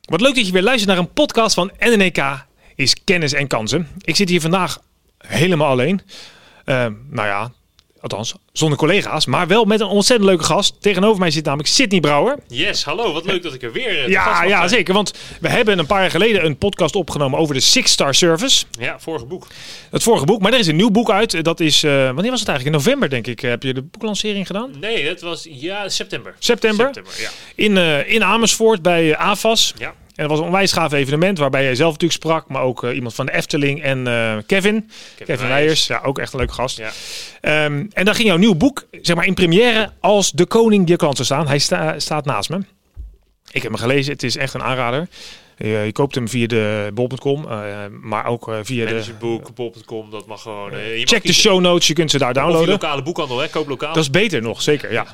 Wat leuk dat je weer luistert naar een podcast van NNEK is Kennis en Kansen. Ik zit hier vandaag helemaal alleen. Uh, nou ja, althans zonder collega's, maar wel met een ontzettend leuke gast. Tegenover mij zit namelijk Sidney Brouwer. Yes, hallo, wat leuk dat ik er weer uh, Ja, ja zeker, want we hebben een paar jaar geleden een podcast opgenomen over de Six Star Service. Ja, vorige boek. Het vorige boek, maar er is een nieuw boek uit. Dat is, uh, wanneer was het eigenlijk? In november denk ik. Heb je de boeklancering gedaan? Nee, dat was, ja, september. September? September, ja. In, uh, in Amersfoort bij AFAS. Ja. Het was een onwijs gaaf evenement waarbij jij zelf natuurlijk sprak, maar ook uh, iemand van de Efteling en uh, Kevin. Kevin, Kevin. Ja, ook echt een leuke gast. Ja. Um, en dan ging jouw nieuw boek, zeg maar in première, als de koning die klant zou staan. Hij sta, staat naast me. Ik heb hem gelezen, het is echt een aanrader. Uh, je koopt hem via de bol.com, uh, maar ook uh, via de boek bol.com. Dat mag gewoon. Je check de show notes, je kunt ze daar downloaden. Of lokale boekhandel, hè? koop lokaal. Dat is beter nog, zeker. Ja.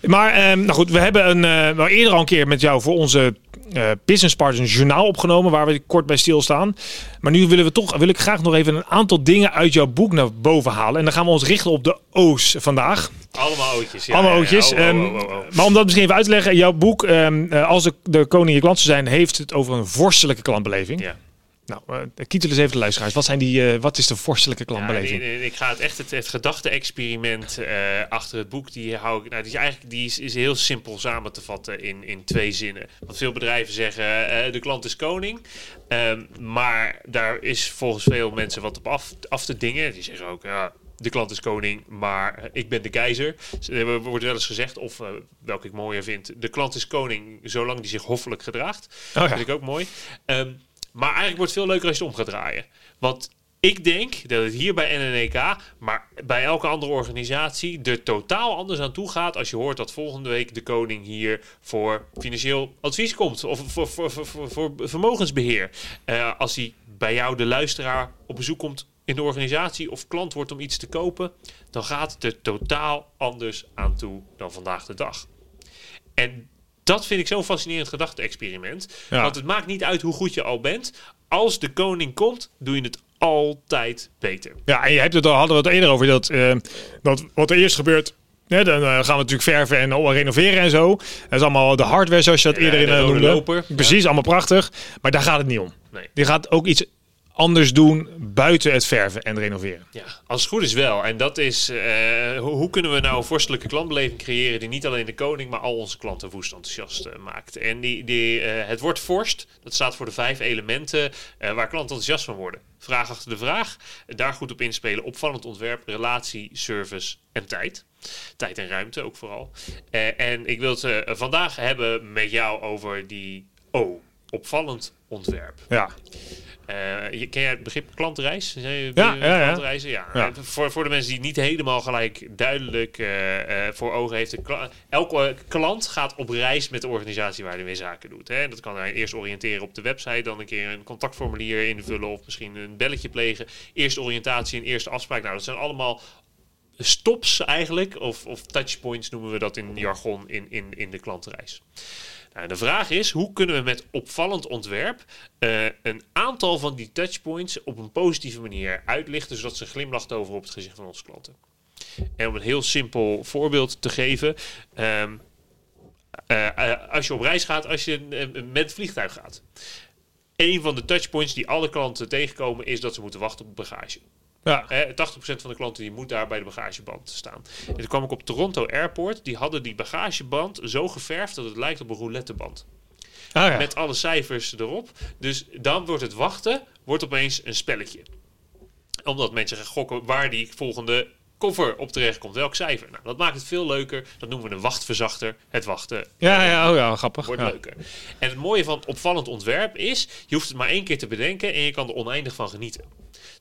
Maar um, nou goed, we hebben een, wel eerder al een keer met jou voor onze uh, Business Partners journaal opgenomen, waar we kort bij stilstaan. Maar nu willen we toch, wil ik graag nog even een aantal dingen uit jouw boek naar boven halen. En dan gaan we ons richten op de O's vandaag. Allemaal ootjes. Ja, Allemaal ootjes. Ja, ja. Oh, oh, oh, oh, Maar om dat misschien even uit te leggen, jouw boek, um, als de, de koning je klant zou zijn, heeft het over een vorstelijke klantbeleving. Ja. Nou, uh, kietel eens even de luisteraars. Wat, zijn die, uh, wat is de vorstelijke klantbeleving? Ja, ik, ga het echt het, het gedachte-experiment uh, achter het boek. Die hou ik. Nou, die is eigenlijk die is, is heel simpel samen te vatten in, in twee zinnen. Want veel bedrijven zeggen: de klant is koning. Um, maar daar is volgens veel mensen wat op af, af te dingen. Die zeggen ook: ja, de klant is koning, maar ik ben de keizer. Er wordt wel eens gezegd, of uh, welke ik mooier vind, de klant is koning zolang die zich hoffelijk gedraagt. Oh, ja. Dat vind ik ook mooi. Um, maar eigenlijk wordt het veel leuker als je het om gaat draaien. Want ik denk dat het hier bij NNEK, maar bij elke andere organisatie, er totaal anders aan toe gaat als je hoort dat volgende week de koning hier voor financieel advies komt. Of voor, voor, voor, voor, vermogensbeheer. Uh, als hij bij jou, de luisteraar, op bezoek komt in de organisatie of klant wordt om iets te kopen, dan gaat het er totaal anders aan toe dan vandaag de dag. En dat vind ik zo'n fascinerend gedachte-experiment. Ja. Want het maakt niet uit hoe goed je al bent. Als de koning komt, doe je het altijd beter. Ja, en je hebt het al, hadden we het eerder over dat, uh, dat wat er eerst gebeurt. Dan uh, gaan we natuurlijk verven en uh, renoveren en zo. Dat is allemaal de hardware zoals je dat Ja, eerder in de noemde. loper. Precies, allemaal prachtig. Maar daar gaat het niet om. Nee. Die gaat ook iets anders doen buiten het verven en renoveren. Ja, als het goed is wel. En dat is, uh, hoe, hoe, kunnen we nou een vorstelijke klantbeleving creëren die niet alleen de koning, maar al onze klanten woest enthousiast uh, maakt. En die, die, uh, het woord vorst, dat staat voor de vijf elementen waar klanten enthousiast van worden. Vraag achter de vraag, daar goed op inspelen, opvallend ontwerp, relatie, service en tijd. Tijd en ruimte ook vooral. en ik wil het vandaag hebben met jou over die O, opvallend ontwerp. Ja. Uh, je, ken jij het begrip klantreis? Ja. Klantreizen? Ja. ja. Voor, voor de mensen die niet helemaal gelijk duidelijk uh, voor ogen heeft. Kla elke klant gaat op reis met de organisatie waar hij mee zaken doet. Hè. Dat kan hij eerst oriënteren op de website, dan een keer een contactformulier invullen of misschien een belletje plegen. Eerste oriëntatie en eerste afspraak. Nou, dat zijn allemaal stops eigenlijk, of, of touchpoints noemen we dat in jargon in, in, in de klantreis. Nou, de vraag is, hoe kunnen we met opvallend ontwerp uh, een aantal van die touchpoints op een positieve manier uitlichten, zodat ze glimlacht over op het gezicht van onze klanten. En om een heel simpel voorbeeld te geven, um, uh, uh, als je op reis gaat, als je met het vliegtuig gaat. Een van de touchpoints die alle klanten tegenkomen is dat ze moeten wachten op bagage. Ja. Eh, 80% van de klanten die moet daar bij de bagageband staan. En toen kwam ik op Toronto Airport. Die hadden die bagageband zo geverfd dat het lijkt op een rouletteband. Ah, ja. Met alle cijfers erop. Dus dan wordt het wachten wordt opeens een spelletje. Omdat mensen gaan gokken waar die volgende koffer op terecht komt. Welk cijfer? Nou, dat maakt het veel leuker. Dat noemen we een wachtverzachter. Het wachten Ja, ja, oh ja, grappig. wordt ja. leuker. En het mooie van opvallend ontwerp is... je hoeft het maar één keer te bedenken... en je kan er oneindig van genieten.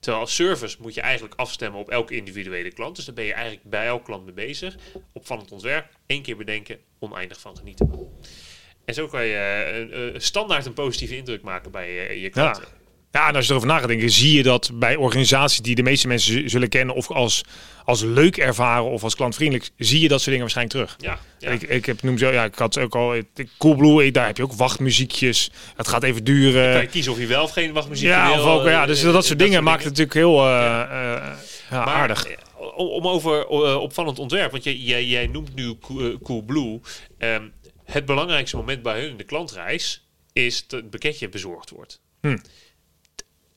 Terwijl als service moet je eigenlijk afstemmen op elke individuele klant. Dus daar ben je eigenlijk bij elk klant mee bezig. Opvallend ontwerp, één keer bedenken, oneindig van genieten. En zo kan je uh, uh, standaard een positieve indruk maken bij uh, je klanten. Ja. Ja, en als je erover na gaat denken, zie je dat bij organisaties die de meeste mensen zullen kennen of als, als leuk ervaren of als klantvriendelijk, zie je dat soort dingen waarschijnlijk terug. Ja, ja. Ik, ik heb noem zo, ja, ik had ook al Coolblue, daar heb je ook wachtmuziekjes. Het gaat even duren. Kan je kiezen of je wel of geen wachtmuziek ja, wil. Of ook, ja, dus dat, dat soort dingen maakt het natuurlijk heel uh, uh, ja, maar, aardig. om over opvallend ontwerp, want jij, jij, jij noemt nu Coolblue. Um, het belangrijkste moment bij hun in de klantreis is dat het pakketje bezorgd wordt. Hm.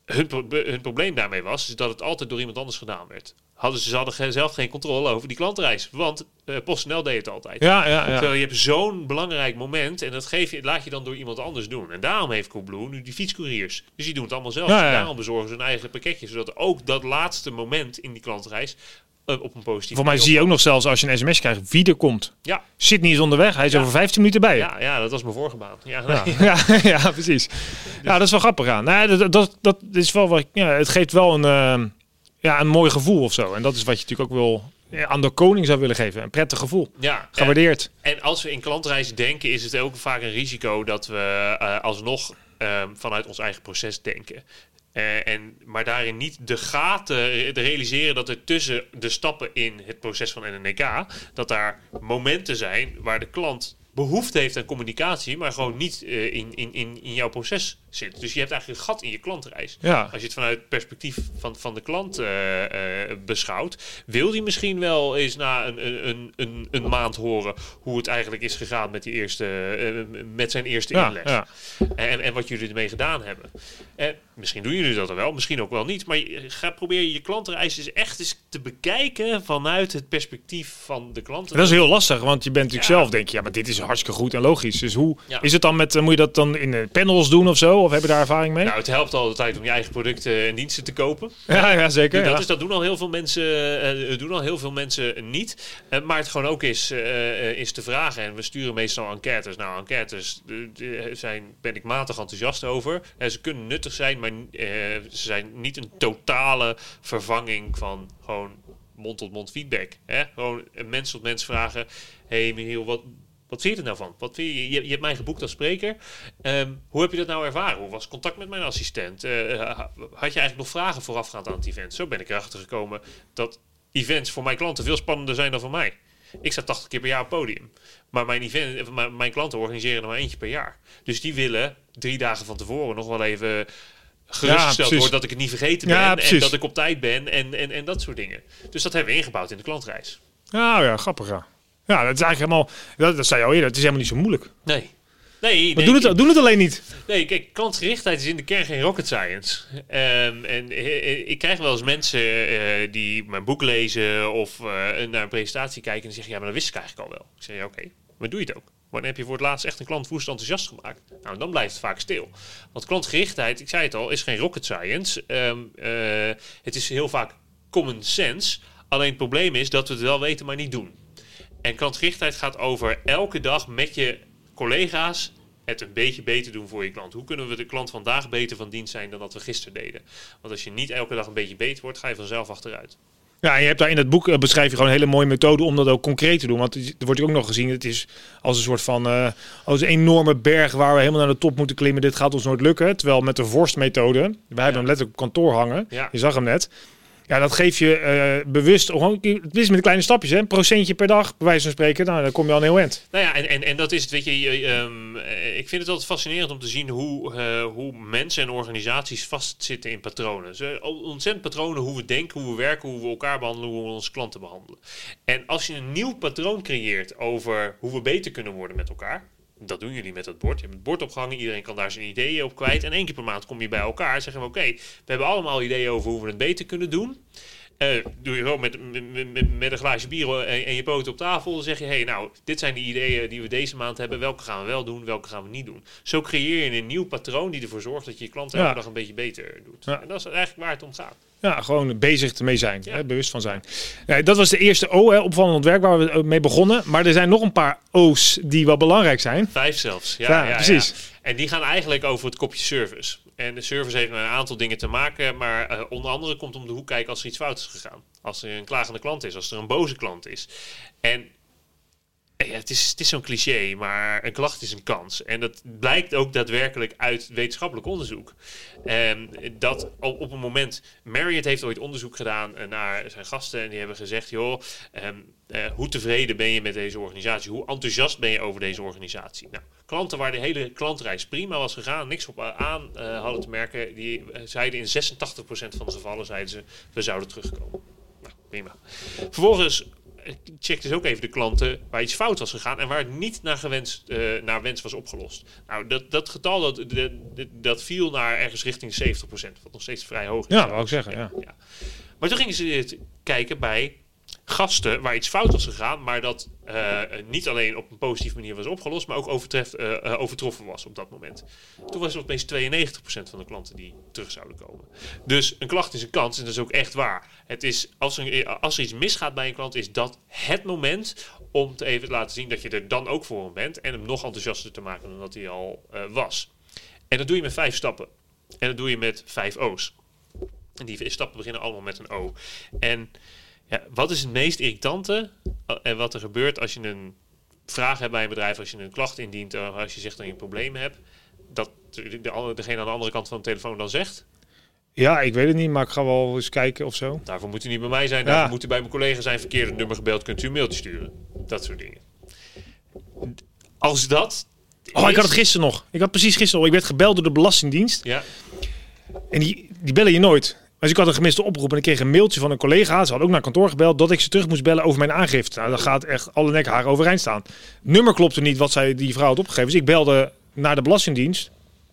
Hun, probleem daarmee was is dat het altijd door iemand anders gedaan werd. Hadden ze, ze hadden zelf geen controle over die klantreis. Want uh, PostNL deed het altijd. Ja, ja, ja. Terwijl je hebt zo'n belangrijk moment en dat geef je, laat je dan door iemand anders doen. En daarom heeft Coolblue nu die fietscouriers. Dus die doen het allemaal zelf. Ja, ja. Daarom bezorgen ze hun eigen pakketje. Zodat ook dat laatste moment in die klantreis uh, op een positieve Voor mij zie je ook nog zelfs als je een sms krijgt wie er komt. Ja. Sydney is onderweg, hij is over 15 minuten bij je. Ja, ja, dat was mijn vorige baan. Ja, nee. ja, ja, precies. Ja, dat is wel grappig aan. Nee, dat, dat, dat is wel wat, ja, het geeft wel een, uh, ja, een mooi gevoel of zo. En dat is wat je natuurlijk ook wil aan de koning zou willen geven. Een prettig gevoel. Ja, Gewaardeerd. En, en als we in klantreizen denken, is het ook vaak een risico dat we uh, alsnog um, vanuit ons eigen proces denken. Uh, en, maar daarin niet de gaten de realiseren dat er tussen de stappen in het proces van NNK, dat daar momenten zijn waar de klant behoefte heeft aan communicatie, maar gewoon niet in, in, in, in jouw proces zit. Dus je hebt eigenlijk een gat in je klantreis. Ja. Als je het vanuit het perspectief van, van de klant uh, uh, beschouwt, wil die misschien wel eens na een, een, een, een maand horen hoe het eigenlijk is gegaan met, die eerste, met zijn eerste ja, inleg. Ja. En, en wat jullie ermee gedaan hebben. En misschien doen jullie dat wel, misschien ook wel niet. Maar ga proberen je klantreis eens echt eens te bekijken vanuit het perspectief van de klant. Dat is heel lastig, want je bent natuurlijk zelf, denk je, ja, maar dit is hartstikke goed en logisch. Dus hoe is het dan met, moet je dat dan in panels doen of zo? Of heb je daar ervaring mee? Nou, het helpt altijd om je eigen producten en diensten te kopen. Ja, ja zeker. Dat, ja. Is, dat doen al heel veel mensen, uh, doen al heel veel mensen niet. Uh, maar het gewoon ook is, uh, is te vragen. En we sturen meestal enquêtes. Nou, enquêtes zijn, ben ik matig enthousiast over. ze kunnen nuttig zijn, maar ze zijn niet een totale vervanging van gewoon mond-tot-mond feedback. Hè? Gewoon mens tot mens vragen. hey, Michiel, wat, wat vind je er nou van? Wat vind je? je? Je hebt mij geboekt als spreker. Um, hoe heb je dat nou ervaren? Hoe was contact met mijn assistent? Uh, had je eigenlijk nog vragen voorafgaand aan het event? Zo ben ik erachter gekomen dat events voor mijn klanten veel spannender zijn dan voor mij. Ik sta 80 keer per jaar op podium. Maar mijn, event, mijn klanten organiseren er maar eentje per jaar. Dus die willen drie dagen van tevoren nog wel even gerustgesteld ja, wordt dat ik het niet vergeten ben. Ja, en dat ik op tijd ben en, en, en dat soort dingen. Dus dat hebben we ingebouwd in de klantreis. Nou ja, grappig ja. Ja, dat is eigenlijk helemaal, dat, dat zei je al eerder, het is helemaal niet zo moeilijk. Nee. Nee, maar doen, het, doen het alleen niet. Nee, kijk, klantgerichtheid is in de kern geen rocket science. Um, en uh, ik krijg wel eens mensen uh, die mijn boek lezen of uh, naar een presentatie kijken en zeggen, ja, maar dat wist ik eigenlijk al wel. Ik zeg, ja, oké, okay, maar doe je het ook? Wanneer heb je voor het laatst echt een klant woest enthousiast gemaakt? Nou, dan blijft het vaak stil. Want klantgerichtheid, ik zei het al, is geen rocket science. Um, het is heel vaak common sense. Alleen het probleem is dat we het wel weten, maar niet doen. En klantgerichtheid gaat over elke dag met je collega's het een beetje beter doen voor je klant. Hoe kunnen we de klant vandaag beter van dienst zijn dan dat we gisteren deden? Want als je niet elke dag een beetje beter wordt, ga je vanzelf achteruit. Ja, en je hebt daar in het boek uh, beschrijf je gewoon een hele mooie methode om dat ook concreet te doen. Want er wordt ook nog gezien, het is als een soort van uh, als een enorme berg waar we helemaal naar de top moeten klimmen. Dit gaat ons nooit lukken. Terwijl met de vorstmethode, wij hebben hem letterlijk op kantoor hangen. Ja. Je zag hem net. Ja, dat geef je uh, bewust, het is met kleine stapjes, hè? een procentje per dag, bij wijze van spreken, nou, dan kom je al een heel eind. Nou ja, en, en, en dat is het, weet je, um, ik vind het altijd fascinerend om te zien hoe, uh, hoe mensen en organisaties vastzitten in patronen. Ze, ontzettend patronen hoe we denken, hoe we werken, hoe we elkaar behandelen, hoe we onze klanten behandelen. En als je een nieuw patroon creëert over hoe we beter kunnen worden met elkaar, dat doen jullie met het bord. Je hebt het bord opgehangen, iedereen kan daar zijn ideeën op kwijt. En één keer per maand kom je bij elkaar en zeggen we: Oké, okay, we hebben allemaal ideeën over hoe we het beter kunnen doen. Uh, doe je gewoon met, met, een glaasje bier en, en je poten op tafel. Dan zeg je: Hey, nou, dit zijn de ideeën die we deze maand hebben. Welke gaan we wel doen, welke gaan we niet doen? Zo creëer je een nieuw patroon die ervoor zorgt dat je je klanten elke ja. dag een beetje beter doet. Ja. En dat is eigenlijk waar het om gaat. Ja, gewoon bezig mee zijn, ja. hè, bewust van zijn. Ja, dat was de eerste O, hè, opvallend ontwerp, waar we mee begonnen. Maar er zijn nog een paar O's die wel belangrijk zijn. Vijf zelfs, ja. ja, ja precies. En die gaan eigenlijk over het kopje service. En de service heeft met een aantal dingen te maken, maar uh, onder andere komt om de hoek kijken als er iets fout is gegaan. Als er een klagende klant is, als er een boze klant is. En ja, het is, het is zo'n cliché, maar een klacht is een kans. En dat blijkt ook daadwerkelijk uit wetenschappelijk onderzoek. Um, dat op, op een moment, Marriott heeft ooit onderzoek gedaan naar zijn gasten en die hebben gezegd, joh, um, uh, hoe tevreden ben je met deze organisatie? Hoe enthousiast ben je over deze organisatie? Nou, klanten waar de hele klantreis prima was gegaan, niks op aan hadden te merken, die zeiden in 86% van de gevallen zeiden ze, we zouden terugkomen. Nou, prima. Vervolgens eh, check dus ook even de klanten waar iets fout was gegaan en waar het niet naar, gewenst, eh, naar wens was opgelost. Nou, dat, dat getal dat, dat, dat viel naar ergens richting 70%, wat nog steeds vrij hoog is. Ja, wou ik zeggen, ja. Maar toen gingen ze kijken bij gasten waar iets fout was gegaan, maar dat uh, niet alleen op een positieve manier was opgelost, maar ook overtreft, uh, overtroffen was op dat moment. Toen was het opeens 92% van de klanten die terug zouden komen. Dus een klacht is een kans en dat is ook echt waar. Het is, als, er, als er iets misgaat bij een klant, is dat het moment om te even te laten zien dat je er dan ook voor hem bent en hem nog enthousiaster te maken dan dat hij al was. En dat doe je met vijf stappen. En dat doe je met vijf O's. En die stappen beginnen allemaal met een O. En ja, wat is het meest irritante eh, en wat er gebeurt als je een vraag hebt bij een bedrijf, als je een klacht indient of als je zegt dat je een probleem hebt, dat de, degene aan de andere kant van de telefoon dan zegt? Ja, ik weet het niet, maar ik ga wel eens kijken of zo. Daarvoor moet u niet bij mij zijn, daarvoor moet u bij mijn collega zijn. Verkeerde nummer gebeld, kunt u een mailtje sturen. Dat soort dingen. Als dat... Oh, ik had het gisteren nog. Ik had precies gisteren nog. Ik werd gebeld door de Belastingdienst. Ja. En die, die bellen je nooit. Dus ik had een gemiste oproep en ik kreeg een mailtje van een collega. Ze had ook naar kantoor gebeld dat ik ze terug moest bellen over mijn aangifte. Nou, dat gaat echt alle nek haar overeind staan. Nummer klopte niet wat zij die vrouw had opgegeven. Dus ik belde naar de Belastingdienst.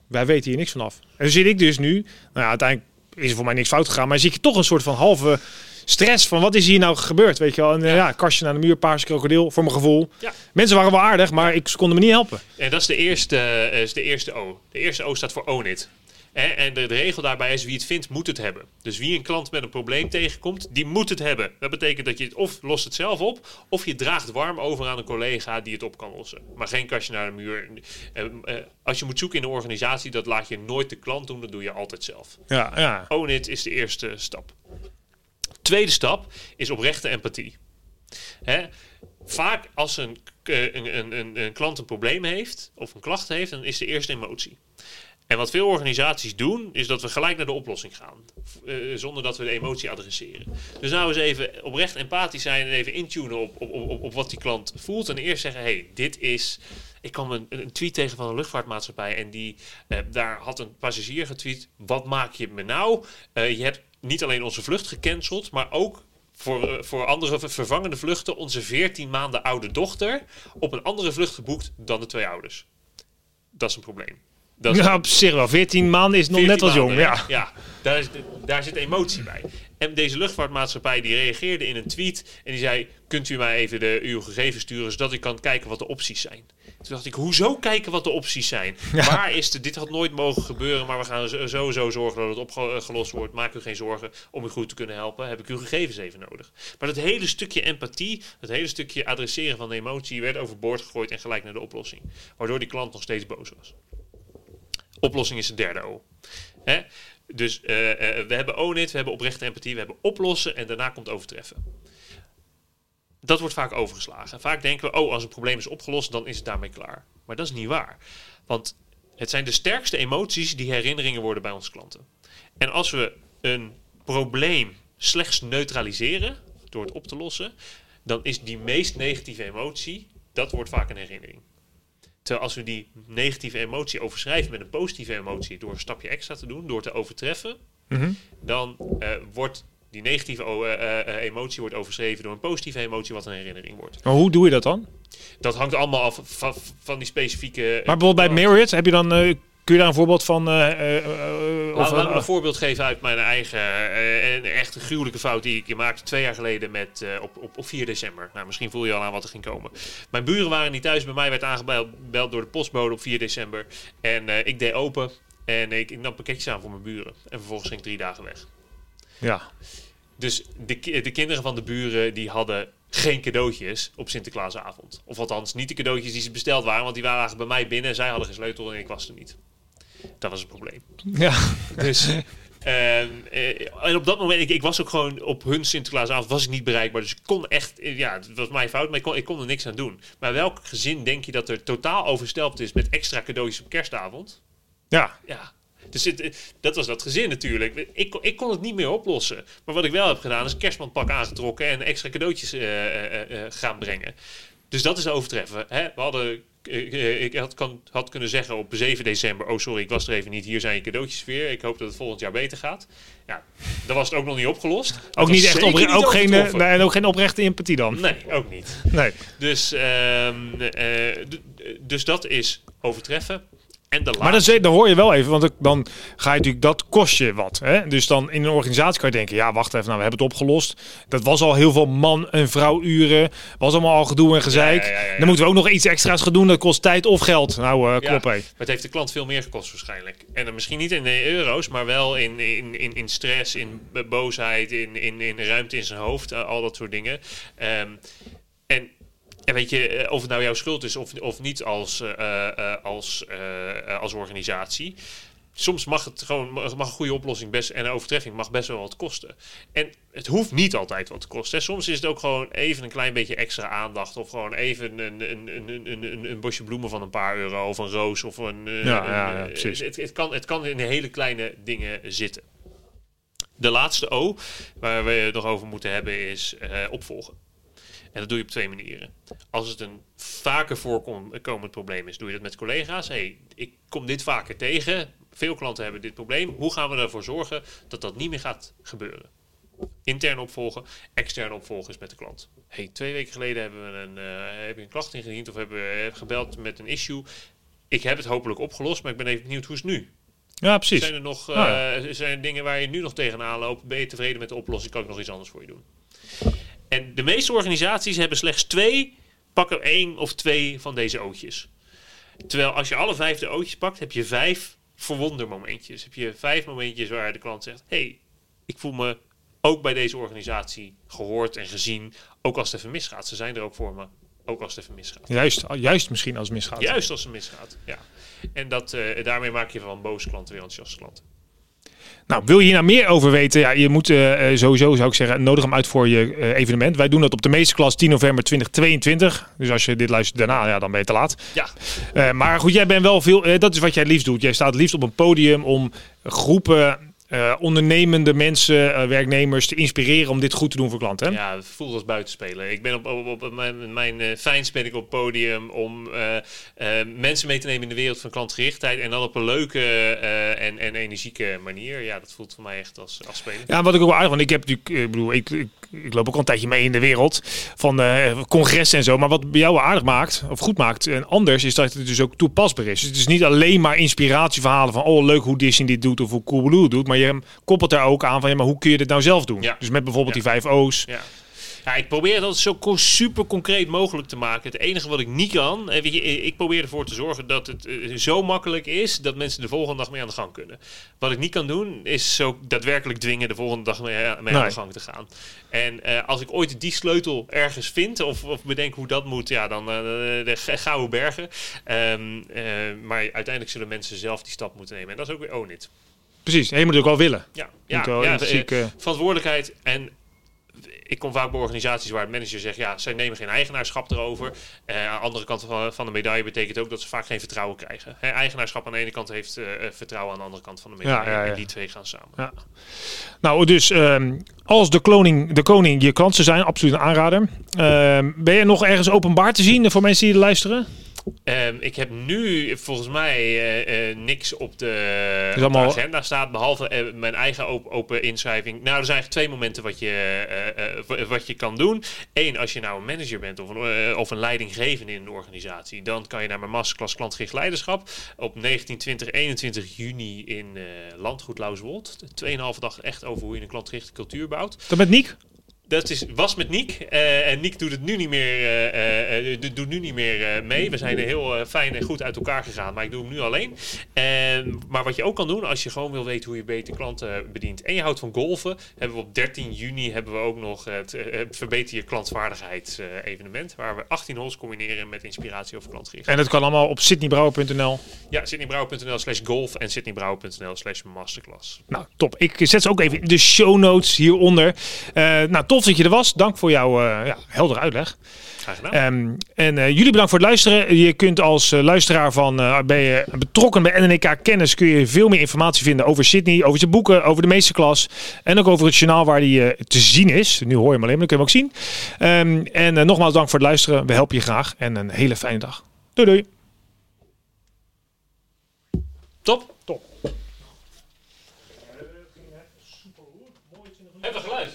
Wij weten hier niks vanaf. En dan zit ik dus nu. Nou ja, uiteindelijk is er voor mij niks fout gegaan. Maar zie ik toch een soort van halve stress van wat is hier nou gebeurd, weet je wel. En ja, ja kastje naar de muur, paarse krokodil, voor mijn gevoel. Ja. Mensen waren wel aardig, maar ik konden me niet helpen. En dat is de eerste, uh, is de eerste O. De eerste O staat voor Own It. En de, regel daarbij is wie het vindt, moet het hebben. Dus wie een klant met een probleem tegenkomt, die moet het hebben. Dat betekent dat je het of lost het zelf op, of je draagt warm over aan een collega die het op kan lossen. Maar geen kastje naar de muur. Eh, eh, als je moet zoeken in de organisatie, dat laat je nooit de klant doen, dat doe je altijd zelf. Ja, ja. Own it is de eerste stap. Tweede stap is oprechte empathie. Hè? Vaak als een, een, een, een, klant een probleem heeft of een klacht heeft, dan is de eerste emotie. En wat veel organisaties doen, is dat we gelijk naar de oplossing gaan. Uh, zonder dat we de emotie adresseren. Dus nou eens even oprecht empathisch zijn en even intunen op, op, op, op wat die klant voelt. En eerst zeggen, hey, dit is... Ik kwam een, een tweet tegen van een luchtvaartmaatschappij en die, uh, daar had een passagier getweet. Wat maak je me nou? Uh, je hebt niet alleen onze vlucht gecanceld, maar ook voor, voor andere vervangende vluchten onze 14 maanden oude dochter op een andere vlucht geboekt dan de twee ouders. Dat is een probleem. Dat ja, op zich wel. 14 maanden is nog net als jong. Ja, ja daar, is, daar zit emotie bij. En deze luchtvaartmaatschappij die reageerde in een tweet en die zei: Kunt u mij even de, uw gegevens sturen zodat ik kan kijken wat de opties zijn? Toen dacht ik: Hoezo kijken wat de opties zijn? Waar is de, dit had nooit mogen gebeuren, maar we gaan sowieso zorgen dat het opgelost wordt. Maak u geen zorgen om u goed te kunnen helpen. Heb ik uw gegevens even nodig? Maar dat hele stukje empathie, dat hele stukje adresseren van de emotie, werd overboord gegooid en gelijk naar de oplossing. Waardoor die klant nog steeds boos was. Oplossing is de derde O. Hè? Dus uh, uh, we hebben own it, we hebben oprechte empathie, we hebben oplossen en daarna komt overtreffen. Dat wordt vaak overgeslagen. Vaak denken we, oh, als een probleem is opgelost, dan is het daarmee klaar. Maar dat is niet waar. Want het zijn de sterkste emoties die herinneringen worden bij onze klanten. En als we een probleem slechts neutraliseren door het op te lossen, dan is die meest negatieve emotie, dat wordt vaak een herinnering. Terwijl als we die negatieve emotie overschrijven met een positieve emotie door een stapje extra te doen, door te overtreffen, mhm. dan uh, wordt die negatieve uh, emotie wordt overschreven door een positieve emotie, wat een herinnering wordt. Maar hoe doe je dat dan? Dat hangt allemaal af van, van die specifieke. Maar bijvoorbeeld bij Marriott heb je dan Kun je daar een voorbeeld van? Uh, uh, of, Laten we een voorbeeld geven uit mijn eigen en echt een gruwelijke fout die ik maakte twee jaar geleden met, op, op, op 4 december. Nou, misschien voel je al aan wat er ging komen. Mijn buren waren niet thuis. Bij mij werd aangebeld door de postbode op 4 december. En ik deed open en ik, ik nam pakketjes aan voor mijn buren. En vervolgens ging ik drie dagen weg. Ja. Dus de, de kinderen van de buren die hadden geen cadeautjes op Sinterklaasavond. Of althans, niet de cadeautjes die ze besteld waren, want die waren bij mij binnen. Zij hadden geen sleutel en ik was er niet. Dat was het probleem. Ja. Dus, eh, en op dat moment, ik, ik was ook gewoon op hun Sinterklaasavond was ik niet bereikbaar. Dus ik kon echt, ja, het was mijn fout, maar ik kon, ik kon er niks aan doen. Maar welk gezin denk je dat er totaal overstelpt is met extra cadeautjes op kerstavond? Ja. Ja. Dus het, dat was dat gezin natuurlijk. Ik, ik kon het niet meer oplossen. Maar wat ik wel heb gedaan is kerstmanpak aangetrokken en extra cadeautjes uh, uh, gaan brengen. Dus dat is overtreffen. Hè? We hadden ik, eh, ik had, kan, had kunnen zeggen op 7 december: Oh, sorry, ik was er even niet. Hier zijn je cadeautjes weer. Ik hoop dat het volgend jaar beter gaat. Ja, dan was het ook nog niet opgelost. Ook niet echt niet ook geen, eh, nee, en ook geen oprechte empathie dan. Nee, ook niet. Nee. Dus, ehm, eh, dus dat is overtreffen. En de Maar dan, dan hoor je wel even, want dan ga je natuurlijk, dat kost je wat. Hè? Dus dan in een organisatie kan je denken, ja wacht even, nou we hebben het opgelost. Dat was al heel veel man- en vrouwuren. Was allemaal al gedoe en gezeik. Ja, ja, ja, ja. Dan moeten we ook nog iets extra's gaan doen, dat kost tijd of geld. Nou, eh Ja, klop hé. maar het heeft de klant veel meer gekost waarschijnlijk. En dan misschien niet in de euro's, maar wel in, in, in, in stress, in boosheid, in, in, in ruimte in zijn hoofd, eh, al dat soort dingen. Ehm, en, en weet je, eh, of het nou jouw schuld is of, of niet als, eh, eh, als, als organisatie. Soms mag het gewoon mag een goede oplossing best en een overtreffing mag best wel wat kosten. En het hoeft niet altijd wat te kosten. hè. Soms is het ook gewoon even een klein beetje extra aandacht. Of gewoon even een, een, een, een, een, bosje bloemen van een paar euro. Of een roos. Of een. Ja, een, ja, ja, precies. Het, het, kan, het kan in hele kleine dingen zitten. De laatste O, waar we het nog over moeten hebben, is opvolgen. En dat doe je op twee manieren. Als het een vaker voorkomend probleem is, doe je dat met collega's. hey, ik kom dit vaker tegen. Veel klanten hebben dit probleem. Hoe gaan we ervoor zorgen dat dat niet meer gaat gebeuren? Intern opvolgen, extern opvolgen is met de klant. Hey, twee weken geleden hebben we een, eh, heb een klacht ingediend of hebben we hebben gebeld met een issue. Ik heb het hopelijk opgelost, maar ik ben even benieuwd hoe is het nu? Ja, precies. Zijn er nog eh, Ah, ja. zijn er dingen waar je nu nog tegenaan loopt? Ben je tevreden met de oplossing? Kan ik nog iets anders voor je doen? En de meeste organisaties hebben slechts twee, pakken één of twee van deze ootjes. Terwijl als je alle vijf de ootjes pakt, heb je vijf verwondermomentjes. Heb je vijf momentjes waar de klant zegt: hey, ik voel me ook bij deze organisatie gehoord en gezien. Ook als het even misgaat. Ze zijn er ook voor me. Ook als het even misgaat. Juist, juist misschien als het misgaat. Juist als het misgaat. Ja. En dat, eh, daarmee maak je van boze klanten weer enthousiaste klanten. Nou, wil je hier nou meer over weten? Ja, je moet eh, eh, sowieso, zou ik zeggen, nodig hem uit voor je eh, evenement. Wij doen dat op de meesterklas 10 november 2022. Dus als je dit luistert daarna, ja, dan ben je te laat. Ja, maar goed, jij bent wel veel. dat is wat jij het liefst doet. Jij staat het liefst op een podium om groepen eh, ondernemende mensen, eh, werknemers te inspireren om dit goed te doen voor klanten. Hè? Ja, het voelt als buitenspelen. Ik ben op, op, op mijn, mijn eh, fijnst ben ik op het podium om mensen mee te nemen in de wereld van klantgerichtheid. En dan op een leuke en, en energieke manier. Ja, dat voelt voor mij echt als, als spelen. Ja, wat ik ook wel aardig want ik heb natuurlijk, ik bedoel, ik, ik, ik loop ook al een tijdje mee in de wereld van eh congressen en zo. Maar wat bij jou aardig maakt, of goed maakt, en anders is dat het dus ook toepasbaar is. Dus het is niet alleen maar inspiratieverhalen van, oh leuk hoe Disney dit doet of hoe Coolblue doet, maar je koppelt daar ook aan van, ja, maar hoe kun je dit nou zelf doen? Ja. Dus met bijvoorbeeld Ja. die vijf O's. Ja. Ja, ik probeer dat zo super concreet mogelijk te maken. Het enige wat ik niet kan, eh, weet je, ik probeer ervoor te zorgen dat het eh, zo makkelijk is dat mensen de volgende dag mee aan de gang kunnen. Wat ik niet kan doen, is zo daadwerkelijk dwingen de volgende dag mee, eh, aan de gang te gaan. En als ik ooit die sleutel ergens vind of, of bedenk hoe dat moet, ja, dan eh, de gouden bergen. Ehm, eh, maar uiteindelijk zullen mensen zelf die stap moeten nemen. En dat is ook weer own it. Precies, en je moet het ook wel willen. Ja, ja, ja verantwoordelijkheid. En ik kom vaak bij organisaties waar het manager zegt, ja, zij nemen geen eigenaarschap erover. Eh, aan de andere kant van, van de medaille betekent ook dat ze vaak geen vertrouwen krijgen. Hè, eigenaarschap aan de ene kant heeft eh, vertrouwen aan de andere kant van de medaille. Ja, ja, ja. En die twee gaan samen. Ja. Nou, dus ehm, als de, koning, de koning je klant zou zijn, absoluut een aanrader. Ehm, ben je nog ergens openbaar te zien voor mensen die luisteren? Ehm, ik heb nu volgens mij eh, eh, niks op de, is op de allemaal- agenda staat, behalve eh, mijn eigen open, open inschrijving. Nou, er zijn eigenlijk twee momenten wat je, wat je kan doen. Eén, als je nou een manager bent of een, of een leidinggevende in een organisatie, dan kan je naar mijn masterclass klantgericht leiderschap op 19, 20, 21 juni in Landgoed Lauswold. Tweeënhalve dag echt over hoe je een klantgerichte cultuur bouwt. Dat met Niek? Dat is, was met Niek. eh, en Niek doet het nu niet meer, eh, doet nu niet meer mee. We zijn er heel fijn en goed uit elkaar gegaan. Maar ik doe hem nu alleen. En, maar wat je ook kan doen als je gewoon wil weten hoe je beter klanten bedient. En je houdt van golfen. Hebben we op 13 juni hebben we ook nog het Verbeter je klantvaardigheid evenement. Waar we 18 holes combineren met inspiratie over klantgericht. En dat kan allemaal op sydneybrouwer.nl. Ja, sydneybrouwer.nl slash golf en sydneybrouwer.nl slash masterclass. Nou, top. Ik zet ze ook even in de show notes hieronder. Eh nou, tof dat je er was. Dank voor jouw eh, ja, heldere uitleg. Graag gedaan. Ehm, en eh, jullie bedankt voor het luisteren. Je kunt als luisteraar van, ben je betrokken bij NNK Kennis, kun je veel meer informatie vinden over Sydney, over zijn boeken, over de meesterklas en ook over het journaal waar die te zien is. Nu hoor je hem alleen, maar kun je hem ook zien. Ehm, en nogmaals dank voor het luisteren. We helpen je graag en een hele fijne dag. Doei doei. Top. Top. Hebben we geluid?